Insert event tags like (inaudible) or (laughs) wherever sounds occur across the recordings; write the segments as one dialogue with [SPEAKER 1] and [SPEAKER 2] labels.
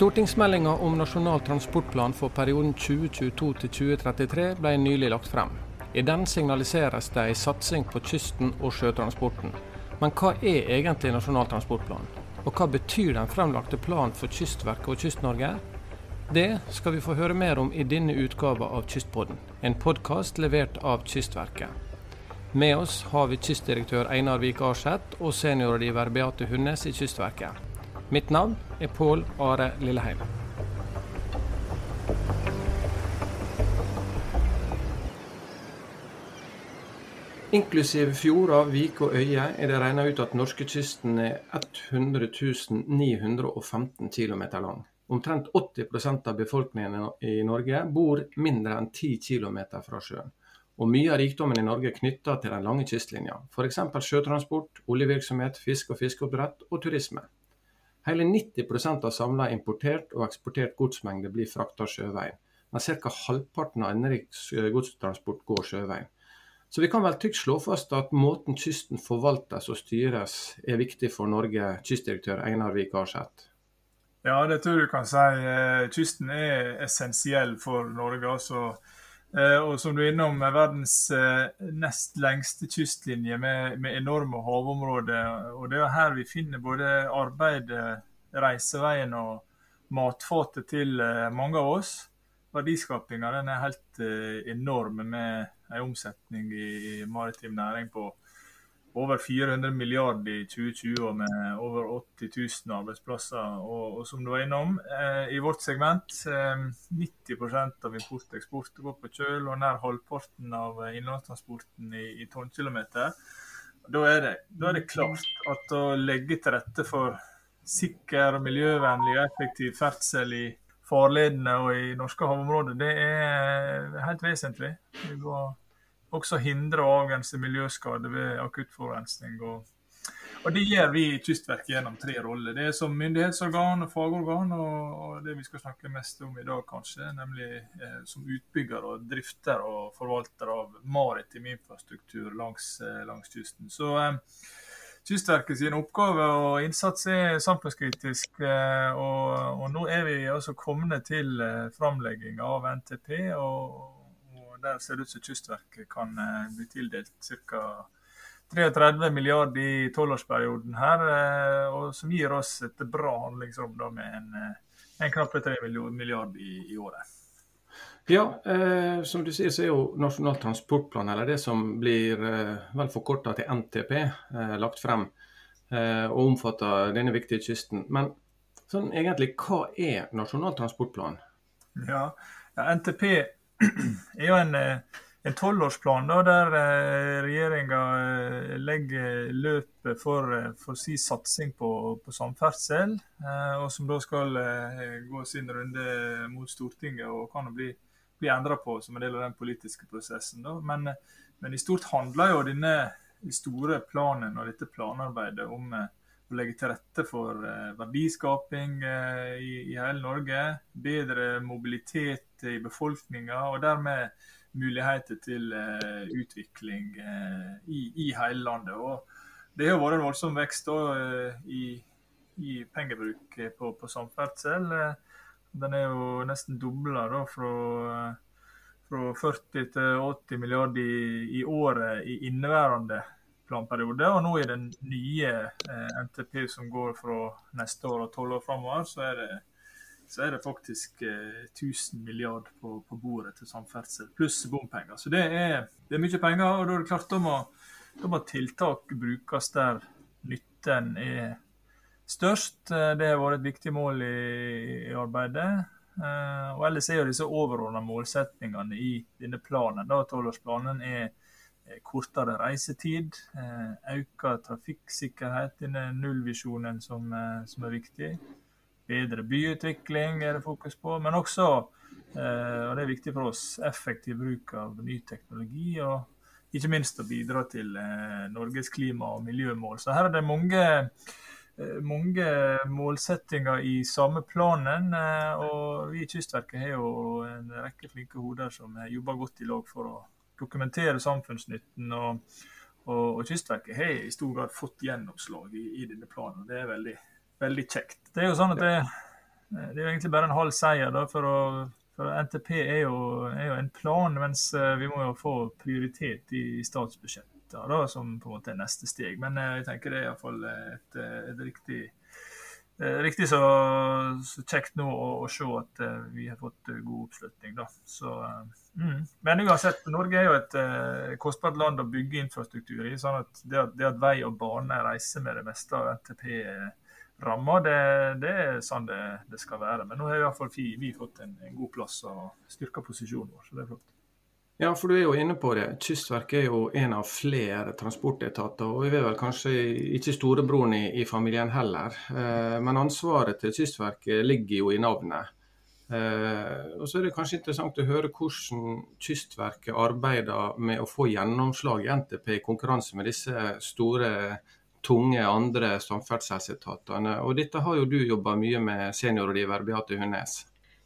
[SPEAKER 1] Stortingsmeldinga om Nasjonal transportplan for perioden 2022 2033 ble nylig lagt frem. I den signaliseres det en satsing på kysten og sjøtransporten. Men hva er egentlig Nasjonal transportplan? Og hva betyr den fremlagte planen for Kystverket og Kyst-Norge? Det skal vi få høre mer om i denne utgava av Kystpodden, en podkast levert av Kystverket. Med oss har vi kystdirektør Einar Vik Arseth og seniorrådgiver Beate Hunnes i Kystverket. Mitt navn er Pål Are Lilleheim. Inklusiv fjorder, vik og øyer er det regna ut at norskekysten er 100 915 km lang. Omtrent 80% av befolkningen i Norge bor mindre enn 10 km fra sjøen. Og mye av rikdommen i Norge er knytta til den lange kystlinja. F.eks. sjøtransport, oljevirksomhet, fisk og fiskeoppdrett og turisme. Hele 90% av samla importert og eksportert godsmengde blir frakta sjøveien, men ca. halvparten av innenriks godstransport går sjøveien. Så vi kan vel trygt slå fast at måten kysten forvaltes og styres er viktig for Norge, kystdirektør Einar Vik Arseth.
[SPEAKER 2] Ja, det tror jeg du kan si. Kysten er essensiell for Norge. altså Eh, og som du er innom, verdens eh, nest lengste kystlinje med, med, enorme havområder. Og det er her vi finner både arbeid, reiseveien og matfatet til eh, mange av oss. Verdiskapinga er helt enorm, med en omsetning i maritim næring på over 400 milliarder i 2020 og med over 80 000 arbeidsplasser. Og, og som du var innom, eh, i vårt segment eh, 90% av import og eksport går på kjøl, og nær halvparten av innlandstransporten i, i tonnkilometer. Da er, det, da er det klart at å legge til rette for sikker, miljøvennlig og effektiv ferdsel i farledene og i norske havområder, det er helt vesentlig. Vi går også hindre og avgrense miljøskade ved akutt forurensning. Og, og, det gjør vi i Kystverket gjennom tre roller. Det er som myndighetsorgan og fagorgan, og, og det vi skal snakke mest om i dag, kanskje, nemlig eh, som utbygger og drifter og forvalter av maritim infrastruktur langs, eh, langs kysten. Så eh, Kystverket sin oppgave og innsats er samfunnskritisk. Eh, og, og nå er vi altså kommet til framlegginga framlegging av NTP. og der ser det ut som Kystverket kan eh, bli tildelt ca. 33 milliarder i tolvårsperioden her, eh, og som gir oss et bra handlingsrom da, med en, eh, en knappe 3 milliarder i, i året.
[SPEAKER 1] Ja, eh, som du sier så er jo Nasjonal transportplan, eller det som blir eh, vel forkorta til NTP, eh, lagt frem. og omfatter denne viktige kysten. Men sånn egentlig, hva er Nasjonal transportplan?
[SPEAKER 2] Ja, ja NTP er jo en en tolvårsplan der eh, regjeringa eh, legger løpet for, eh, for sin satsing på, på, samferdsel. Og som da skal gå sin runde mot Stortinget og kan bli, bli endra på som en del av den politiske prosessen. Men, men, i stort handler jo denne store planen og dette planarbeidet om å legge til rette for verdiskaping i, i hele Norge. Bedre mobilitet i befolkninga og dermed muligheter til uh, utvikling i, i, hele landet. Og det har vært en voldsom vekst da, i, i, pengebruk på, på samferdsel. den er jo nesten dobla fra, fra 40 til 80 milliarder i, i, året i inneværende planperiode. Og nå i den nye NTP som går fra neste år og tolv år framover, så er det så er det faktisk eh, 1000 milliarder på, på, bordet til samferdsel, pluss bompenger. Så det er, det er, mye penger. og Da er det klart da må, da må tiltak brukes der nytten er størst. Eh, det har vært et viktig mål i, i arbeidet. Eh, og Ellers er jo disse overordna målsetningene i denne planen. da Tolvårsplanen er kortere reisetid, øka økt trafikksikkerhet, innen nullvisjonen som, eh, som er viktig bedre byutvikling er det fokus på, men også, eh, og det er viktig for oss, effektiv bruk av ny teknologi. og ikke minst å bidra til eh, Norges klima- og miljømål. Så her er det mange, eh, mange målsettinger i samme planen. Og vi i Kystverket har jo en rekke flinke hoder som jobber godt i lag for å dokumentere samfunnsnytten. og, og, og Kystverket har i stor grad fått gjennomslag i, i denne planen. Det er veldig veldig kjekt. Det er jo sånn at det, det er jo egentlig bare en halv seier. da, for, å, NTP er jo, er jo, en plan, mens vi må jo få prioritet i, da, som på en måte er neste steg. Men jeg tenker det er iallfall et, et riktig Eh, riktig så, så, kjekt nå å, å, se at uh, vi har fått uh, god oppslutning. da. Så, uh, mm. Men uansett, Norge er jo et kostbart land å bygge infrastruktur i. sånn at det, at det at vei og bane reiser med det meste av NTP-ramma, det, det, er sånn det, det, skal være. Men nå har i hvert fall vi, vi fått en, en, god plass og styrka posisjonen vår. så det er flott.
[SPEAKER 1] Ja, for du er jo inne på det. Kystverket er jo en av flere transportetater. Og vi er vel kanskje ikke storebroren i, i familien heller. Eh, men ansvaret til Kystverket ligger jo i navnet. Eh, og så er det kanskje interessant å høre hvordan Kystverket arbeider med å få gjennomslag i NTP i konkurranse med disse store, tunge andre samferdselsetatene. Og dette har jo du jobba mye med, seniorrådgiver Beate Hunnes.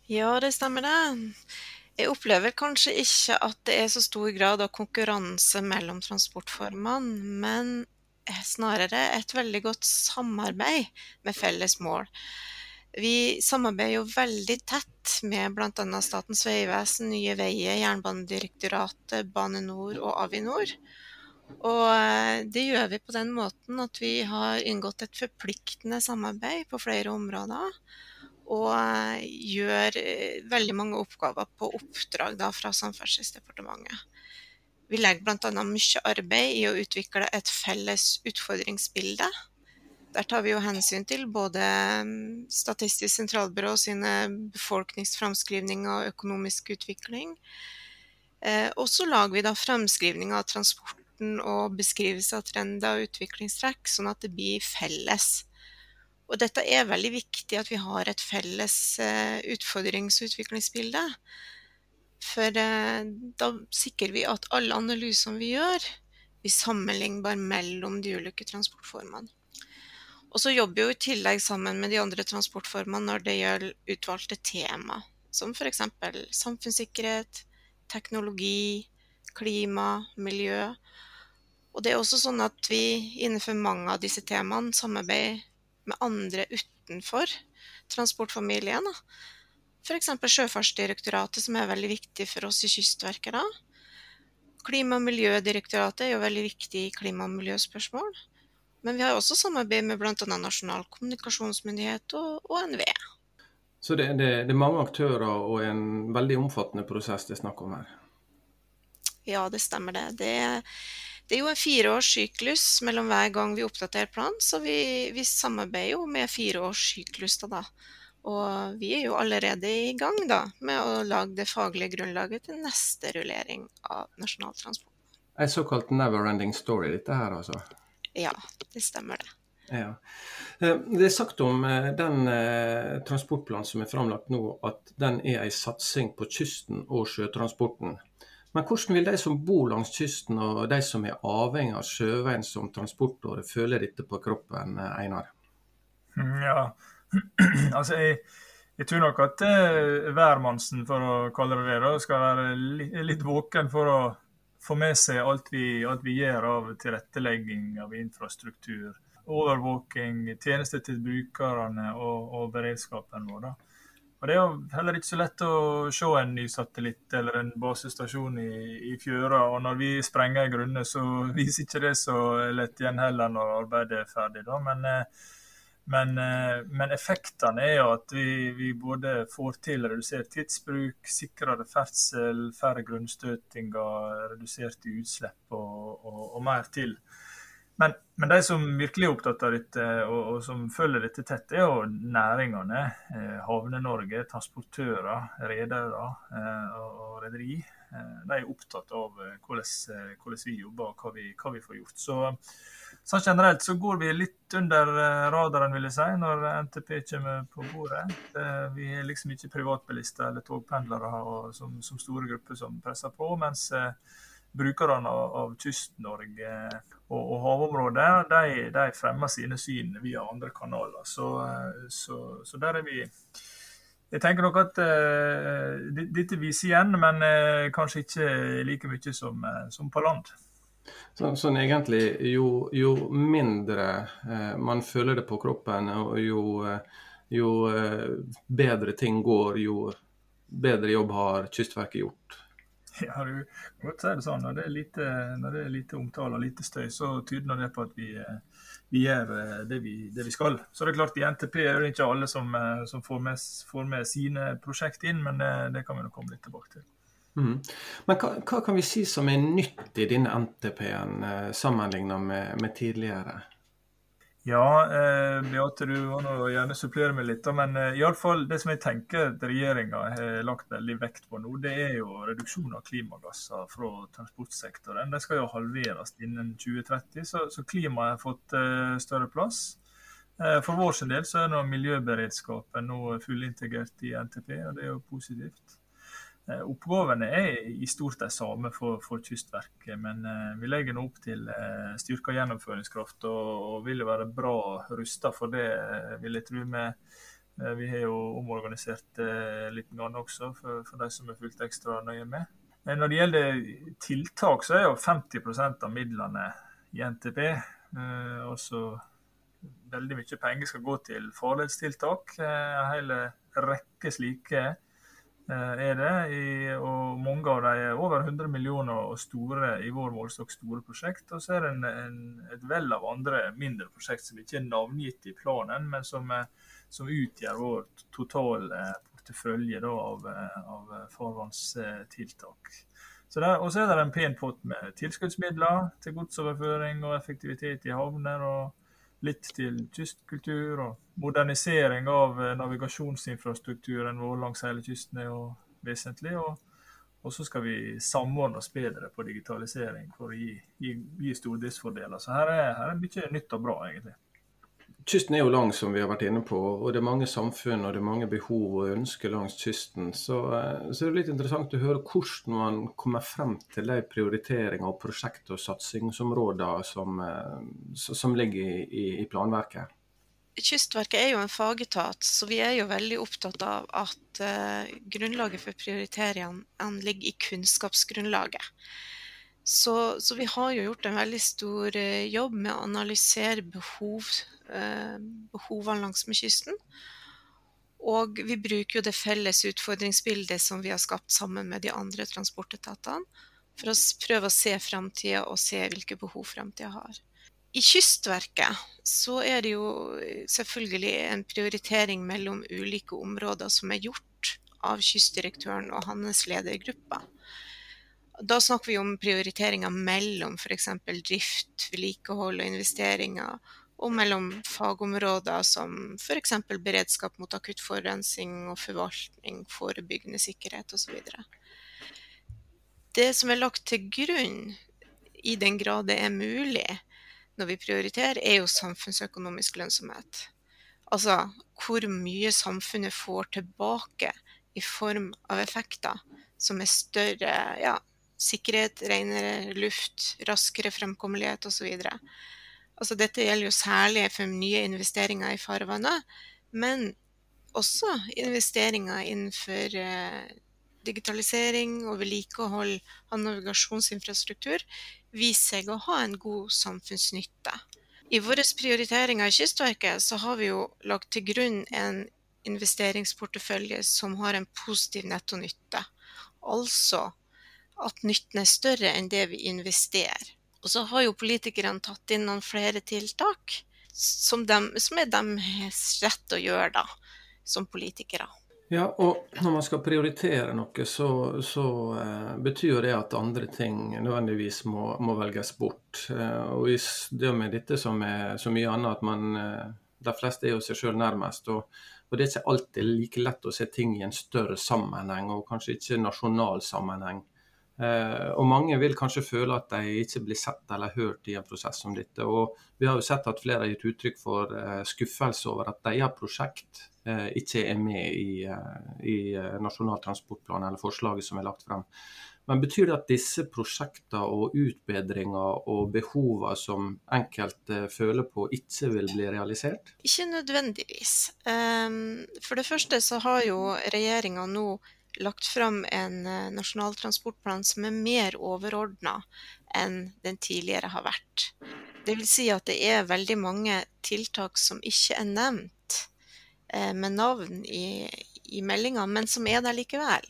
[SPEAKER 3] Ja, det stemmer det. Jeg opplever kanskje ikke at det er så stor grad av konkurranse mellom transportformene, men snarere et veldig godt samarbeid med felles mål. Vi samarbeider jo veldig tett med bl.a. Statens vegvesen, Nye Veier, Jernbanedirektoratet, Bane NOR og Avinor. Og eh, det gjør vi på den måten at vi har inngått et forpliktende samarbeid på flere områder og eh, gjør eh, veldig mange oppgaver på oppdrag da, fra Samferdselsdepartementet. Vi legger bl.a. mye arbeid i å utvikle et felles utfordringsbilde. Der tar vi jo hensyn til både mm, Statistisk sentralbyrå sine befolkningsframskrivninger og økonomisk utvikling. Eh, og så lager vi da framskrivning av transporten og beskrivelse av trender og utviklingstrekk, sånn at det blir felles. Og dette er veldig viktig at vi har et felles eh, utfordrings- og utviklingsbilde. For eh, da sikrer vi at alle analysene vi gjør, blir sammenlignbare mellom de ulike transportformene. Og så jobber vi i tillegg sammen med de andre transportformene når det gjelder utvalgte tema, som f.eks. samfunnssikkerhet, teknologi, klima, miljø. Og det er også sånn at vi innenfor mange av disse temaene samarbeider med andre utenfor transportfamilien. F.eks. Sjøfartsdirektoratet, som er veldig viktig for oss i Kystverket. da. Klima- og miljødirektoratet er jo veldig viktig i klima- og miljøspørsmål. Men vi har også samarbeid med bl.a. Nasjonal kommunikasjonsmyndighet og, og NVE.
[SPEAKER 1] Så det, det, det, er mange aktører og en veldig omfattende prosess det er snakk om her?
[SPEAKER 3] Ja, det stemmer det. Det er det er jo en fireårssyklus mellom hver gang vi oppdaterer planen, så vi, vi samarbeider jo med fireårssyklus. da. Og vi er jo allerede i gang da, med å lage det faglige grunnlaget til neste rullering av Nasjonal transport.
[SPEAKER 1] En såkalt never-ending story, dette her altså?
[SPEAKER 3] Ja, det stemmer det.
[SPEAKER 1] Ja. Eh, det er sagt om eh, den eh, transportplanen som er framlagt nå, at den er en satsing på kysten og sjøtransporten. Men hvordan vil de som bor langs kysten og de som er avhengig av sjøveien som transportåre, føle dette på kroppen, Einar?
[SPEAKER 2] Mm, ja, (clears throat) altså jeg, jeg tror nok at uh, hvermannsen, for å kalle det det, skal være litt våken for å få med seg alt vi, alt vi gjør av tilrettelegging av infrastruktur, overvåking, tjenester til brukerne og, og beredskapen vår. da. Og Det er jo heller ikke så lett å se en ny satellitt eller en basestasjon i, i fjøra. Og når vi sprenger i grunne, så (laughs) viser ikke det så lett igjen heller når arbeidet er ferdig. Da. Men, eh, men, eh, men effektene er jo at vi, vi, både får til redusert tidsbruk, sikrere ferdsel, færre grunnstøtinger, reduserte utslipp og, og, og mer til. Men, men, de som virkelig er opptatt av dette, og, og som følger dette tett, er jo næringene. Eh, Havne-Norge, transportører, redere eh, og, rederi. Eh, de er opptatt av eh, hvordan, eh, hvordan, vi jobber og hva vi, hva vi får gjort. Så, så generelt så går vi litt under eh, radaren vil jeg si, når NTP kommer på bordet. vi er liksom ikke privatbilister eller togpendlere og, som, som, store grupper som presser på. mens brukerne av, Kyst-Norge og, og havområdet, de, de, fremmer sine syn via andre kanaler. Så, så, så der er vi Jeg tenker nok at uh, dette viser igjen, men uh, kanskje ikke like mye som, uh, som på land.
[SPEAKER 1] Så, sånn egentlig, jo, jo mindre man føler det på kroppen, og jo jo bedre ting går, jo bedre jobb har Kystverket gjort. (laughs)
[SPEAKER 2] Ja, du godt si det sånn. Når det er lite, når det er lite omtale og lite støy, så tyder det på at vi, vi gjør det vi, det vi, skal. Så det er klart I NTP er det ikke alle som, som får, med, får, med, sine prosjekt inn, men det, det kan vi nok komme litt tilbake til.
[SPEAKER 1] Mm. Men hva, hva, kan vi si som er nytt i denne NTP-en eh, sammenlignet med, med tidligere?
[SPEAKER 2] Ja, eh, Beate, du må nå gjerne supplere meg litt. Men eh, i alle fall, det som jeg tenker at regjeringa har lagt veldig vekt på nå, det er jo reduksjon av klimagasser fra transportsektoren. Det skal jo halveres innen 2030, så, så klimaet har fått eh, større plass. Eh, for vår del så er nå miljøberedskapen nå fullintegrert i NTP, og det er jo positivt. Eh, oppgavene er i stort de samme for, for, Kystverket, men eh, vi legger nå opp til eh, styrka gjennomføringskraft og, og vil være bra rusta for det, vil jeg tro. Med, vi har jo omorganisert litt grann også, for, for de som er fulgt ekstra nøye med. Men når det gjelder tiltak, så er jo 50% av midlene i NTP. også veldig mye penger skal gå til farledstiltak. En hel rekke slike er det. og mange av dem er over 100 millioner og store i vår målestokk store prosjekt. Og så er det en, en, et vell av andre mindre prosjekt som ikke er navngitt i planen, men som, som utgjør vår totale portefølje da, av, av farvannstiltak. Og så er det en pen pott med tilskuddsmidler til godsoverføring og effektivitet i havner. og litt til kystkultur og modernisering av eh, navigasjonsinfrastrukturen vår langs hele kysten er jo vesentlig. Og, og, så skal vi samordne oss bedre på digitalisering for å gi, gi, gi stordriftsfordeler. Så her er, her er mye nytt og bra, egentlig.
[SPEAKER 1] Kysten er jo lang, som vi har vært inne på, og det er mange samfunn og det er mange behov og ønsker langs kysten. Så, eh, så er det litt interessant å høre hvordan man kommer frem til de prioriteringer og prosjekt- og satsingsområder som, eh, som ligger i, i, planverket.
[SPEAKER 3] Kystverket er jo en fagetat, så vi er jo veldig opptatt av at uh, grunnlaget for prioriteringene ligger i kunnskapsgrunnlaget. Så, så, vi har jo gjort en veldig stor jobb med å analysere behov Eh, behovene langsmed kysten. Og vi bruker jo det felles utfordringsbildet som vi har skapt sammen med de andre transportetatene, for å prøve å se framtida og se hvilke behov framtida har. I Kystverket så er det jo selvfølgelig en prioritering mellom ulike områder som er gjort av kystdirektøren og hans ledergruppe. Da snakker vi om prioriteringer mellom f.eks. drift, vedlikehold og investeringer, og mellom fagområder som f.eks. beredskap mot akutt forurensning og forvaltning, forebyggende sikkerhet osv. Det som er lagt til grunn, i den grad det er mulig når vi prioriterer, er jo samfunnsøkonomisk lønnsomhet. Altså hvor mye samfunnet får tilbake i form av effekter som er større ja, sikkerhet, renere luft, raskere fremkommelighet osv. Altså, dette gjelder jo særlig for nye investeringer i farvannet, men også investeringer innenfor eh, digitalisering og vedlikehold av navigasjonsinfrastruktur viser seg å ha en god samfunnsnytte. I våre prioriteringer i Kystverket så har vi jo lagt til grunn en investeringsportefølje som har en positiv netto nytte. Altså at nytten er større enn det vi investerer. Og så har jo politikerne tatt inn noen flere tiltak som, de, som er deres rett å gjøre, da, som politikere.
[SPEAKER 1] Ja, og når man skal prioritere noe, så, så eh, betyr det at andre ting nødvendigvis må, må velges bort. Eh, og i det med dette som er så mye annet, at man eh, De fleste er jo seg sjøl nærmest. Og, og, det er ikke alltid like lett å se ting i en større sammenheng, og kanskje ikke nasjonal sammenheng. Eh, og mange vil kanskje føle at de ikke blir sett eller hørt i en prosess som dette. Og vi har jo sett at flere har gitt uttrykk for eh, skuffelse over at deres prosjekt eh, ikke er med i, i Nasjonal transportplan eller forslaget som er lagt frem. Men betyr det at disse prosjektene og utbedringer og behovene som enkelte føler på, ikke vil bli realisert?
[SPEAKER 3] Ikke nødvendigvis. Ehm, for det første så har jo regjeringa nå lagt fram en eh, nasjonal transportplan som er mer overordna enn den tidligere har vært. Vil si at det er veldig mange tiltak som ikke er nevnt med navn i, i meldinga, men som er der likevel.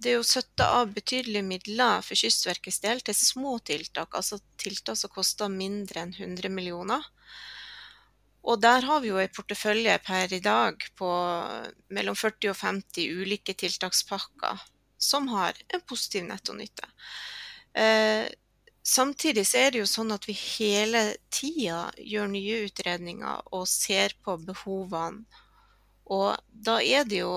[SPEAKER 3] Det er jo satt av betydelige midler for Kystverkets del til små tiltak, altså tiltak som koster mindre enn 100 millioner. Og der har vi jo en portefølje per i dag på mellom 40 og 50 ulike tiltakspakker som har en positiv nettonytte. Eh, samtidig så er det jo sånn at vi hele tida gjør nye utredninger og ser på behovene. Og da er det jo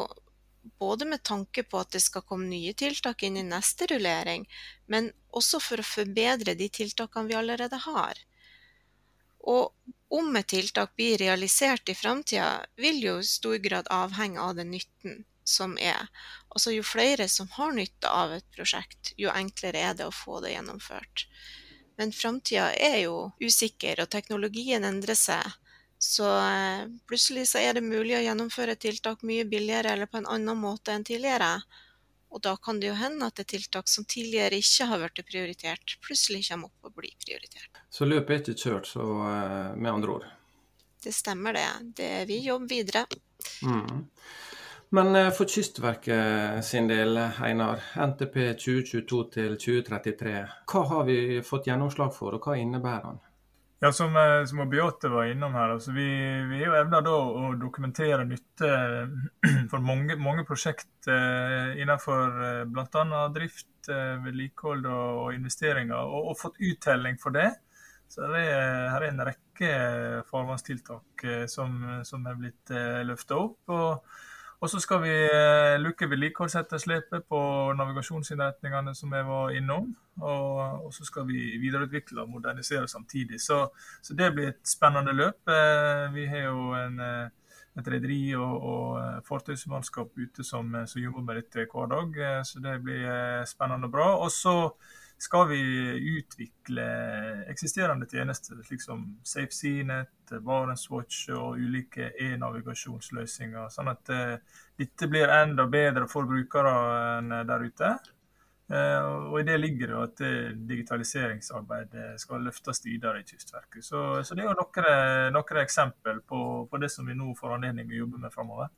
[SPEAKER 3] både med tanke på at det skal komme nye tiltak inn i neste rullering, men også for å forbedre de tiltakene vi allerede har. Og om et tiltak blir realisert i framtida, vil jo i stor grad avhenge av den nytten som er. Altså jo flere som har nytte av et prosjekt, jo enklere er det å få det gjennomført. Men framtida er jo usikker, og teknologien endrer seg. Så eh, plutselig så er det mulig å gjennomføre tiltak mye billigere eller på en annen måte enn tidligere. Og da kan det jo hende at det tiltak som tidligere ikke har blitt prioritert, plutselig kommer opp og blir prioritert.
[SPEAKER 1] Så løpet er ikke kjørt, så eh, med andre ord?
[SPEAKER 3] Det stemmer det. det vi jobber videre.
[SPEAKER 1] Mm. Men eh, for Kystverket sin del, Einar, NTP 2022 til 2033, hva har vi fått gjennomslag for, og hva innebærer den?
[SPEAKER 2] Ja, Som, eh, som Beate var innom her, altså vi, vi evner da å dokumentere nytte (clears throat) for mange, mange prosjekt eh, innenfor eh, bl.a. drift, eh, vedlikehold og, og investeringer, og, og, fått uttelling for det. Så det er, her er en rekke farvannstiltak eh, som, som er blitt eh, løfta opp. og og så skal vi eh, lukke vedlikeholdsetterslepet på navigasjonsinnretningene som jeg var innom. Og, og, så skal vi videreutvikle og modernisere samtidig. Så, så det blir et spennende løp. Eh, vi har jo en, eh, et rederi og, og fartøysmannskap ute som, som, jobber med dette hver dag, så det blir spennende og bra. Og så skal vi utvikle eksisterende tjenester, slik som SafeSeaNet, BarentsWatch og ulike e-navigasjonsløsninger. Sånn at uh, dette blir enda bedre for brukere enn der ute. Uh, og I det ligger det at uh, digitaliseringsarbeidet skal løftes videre i Kystverket. Så, så det er jo noen, noen eksempel på, på, det som vi nå får anledning til å jobbe med framover.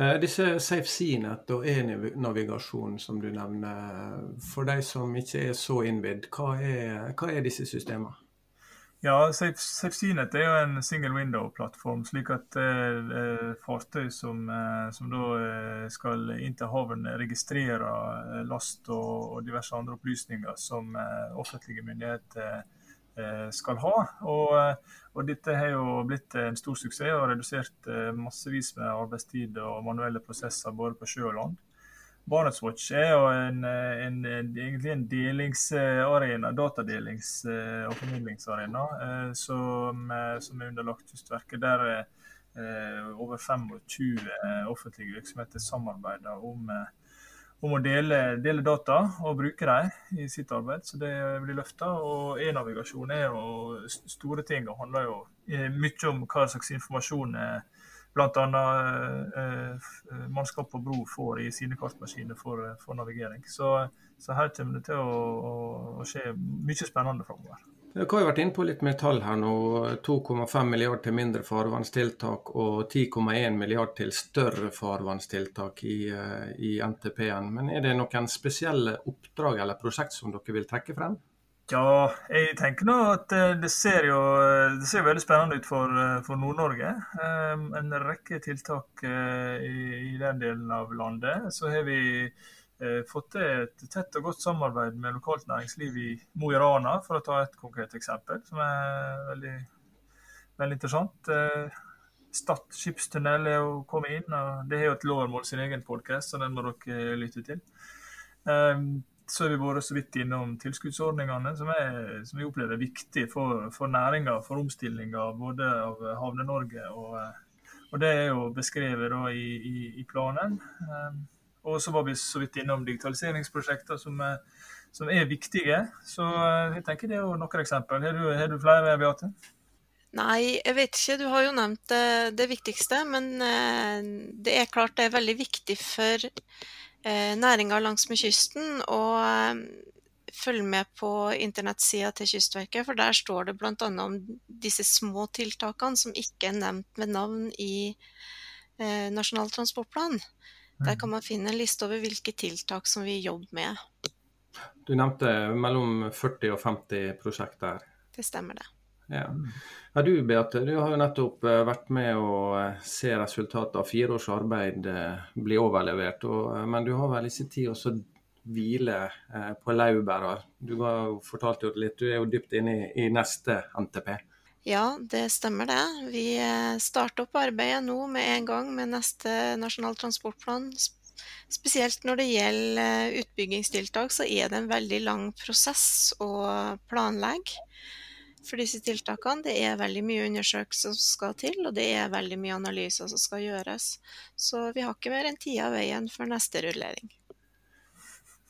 [SPEAKER 1] Eh, disse SafeSeaNet og e-navigasjon som du nevner, for de som ikke er så innvidd, hva, hva, er disse systemene?
[SPEAKER 2] Ja, SafeSeaNet er jo en single window-plattform, slik at eh, fartøy som, eh, som, da eh, skal inn til havn, registrerer eh, last og, og, diverse andre opplysninger som eh, offentlige myndigheter Eh, skal ha. Og, eh, og, dette har jo blitt en stor suksess og redusert eh, massevis med arbeidstid og manuelle prosesser både på sjø og land. Barnetswatch er jo en, en, en, egentlig en delingsarena, datadelings- og formidlingsarena som, som, er underlagt Kystverket. Der over 25 offentlige virksomheter samarbeider om om å dele, dele, data og bruke dem i sitt arbeid. Så det blir løfta. Og e-navigasjon er jo store ting og handler jo eh, mye om hva slags informasjon bl.a. Eh, mannskap på bro får i sine kartmaskiner for, for navigering. Så, så, her kommer det til å, å, å skje mye spennende framover.
[SPEAKER 1] Dere har jo vært inne på litt med tall her nå. 2,5 milliard til mindre farvannstiltak og 10,1 milliard til større farvannstiltak i, eh, i NTP-en. Men er det noen spesielle oppdrag eller prosjekt som dere vil trekke frem?
[SPEAKER 2] Ja, jeg tenker nå at eh, det ser jo det ser veldig spennende ut for, eh, for Nord-Norge. En rekke tiltak i, i den delen av landet. Så har vi fått til et tett og godt samarbeid med lokalt næringsliv i Mo i Rana, for å ta et konkret eksempel, som er veldig, veldig interessant. Eh, Stad skipstunnel er å komme inn, og det har jo et Lovermål sin egen podkast, så den må dere lytte til. Eh, så har vi vært så vidt innom tilskuddsordningene, som, er, som vi opplever er viktig for, for næringa, for omstillinga både av Havne-Norge og, og det er jo beskrevet i, i, i planen. Og så var vi så vidt innom digitaliseringsprosjekter som, som er viktige. Så eh, jeg tenker det er noen eksempel. Har du, har du flere, Beate?
[SPEAKER 3] Nei, jeg vet ikke. Du har jo nevnt det, det, viktigste. Men eh, det er klart det er veldig viktig for eh, næringa langsmed kysten å følge med på internettsida til Kystverket, for der står det bl.a. om disse små tiltakene som ikke er nevnt med navn i eh, Nasjonal transportplan. Der kan man finne en liste over hvilke tiltak som vi jobber med.
[SPEAKER 1] Du nevnte mellom 40 og 50 prosjekter.
[SPEAKER 3] Det stemmer, det.
[SPEAKER 1] Ja. ja. Du Beate, du har jo nettopp eh, vært med å eh, se resultatet av fire års arbeid eh, bli overlevert. Og, men du har vel ikke tid å hvile på laurbæra. Du har jo fortalt jo litt, du er jo dypt inne i, i neste NTP.
[SPEAKER 3] Ja, det stemmer det. Vi starter opp arbeidet nå med en gang med neste Nasjonal transportplan. Spesielt når det gjelder utbyggingstiltak, så er det en veldig lang prosess å planlegge for disse tiltakene. Det er veldig mye undersøkelser som skal til, og det er veldig mye analyser som skal gjøres. Så vi har ikke mer enn tida av veien for neste rullering.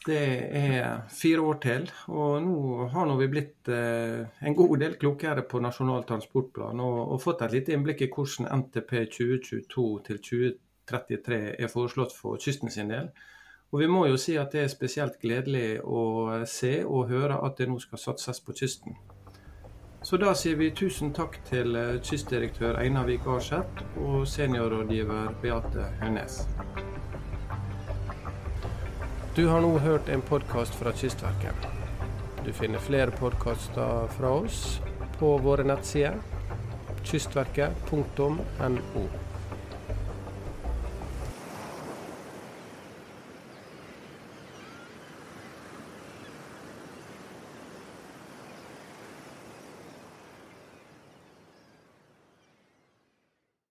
[SPEAKER 1] Det er fire år til, og nå har vi blitt eh, en god del klokere på Nasjonal transportplan og, og, fått et lite innblikk i hvordan NTP 2022 til 2033 er foreslått for kysten sin del. Og Vi må jo si at det er spesielt gledelig å se og høre at det nå skal satses på kysten. Så da sier vi tusen takk til eh, kystdirektør Einar Vik Arseth og seniorrådgiver Beate Hønes. Du har nå hørt en podkast fra Kystverket. Du finner flere podkaster fra oss på våre nettsider kystverket.no.